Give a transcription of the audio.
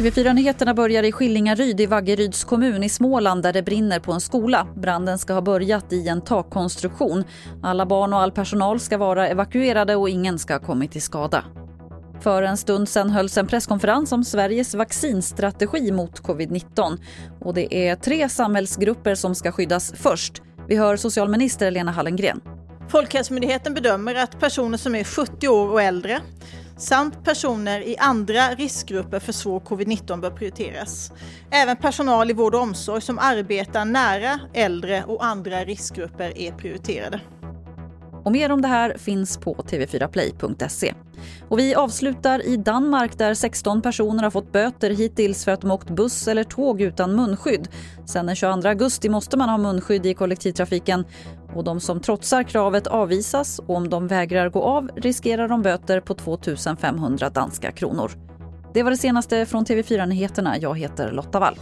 TV4-nyheterna börjar i Skillingaryd i Vaggeryds kommun i Småland där det brinner på en skola. Branden ska ha börjat i en takkonstruktion. Alla barn och all personal ska vara evakuerade och ingen ska ha kommit till skada. För en stund sen hölls en presskonferens om Sveriges vaccinstrategi mot covid-19. Och det är tre samhällsgrupper som ska skyddas först. Vi hör socialminister Lena Hallengren. Folkhälsomyndigheten bedömer att personer som är 70 år och äldre samt personer i andra riskgrupper för svår covid-19 bör prioriteras. Även personal i vård och omsorg som arbetar nära äldre och andra riskgrupper är prioriterade. Och mer om det här finns på tv4play.se. Och vi avslutar i Danmark där 16 personer har fått böter hittills för att de åkt buss eller tåg utan munskydd. Sen den 22 augusti måste man ha munskydd i kollektivtrafiken och de som trotsar kravet avvisas och om de vägrar gå av riskerar de böter på 2 500 danska kronor. Det var det senaste från TV4 Nyheterna. Jag heter Lotta Wall.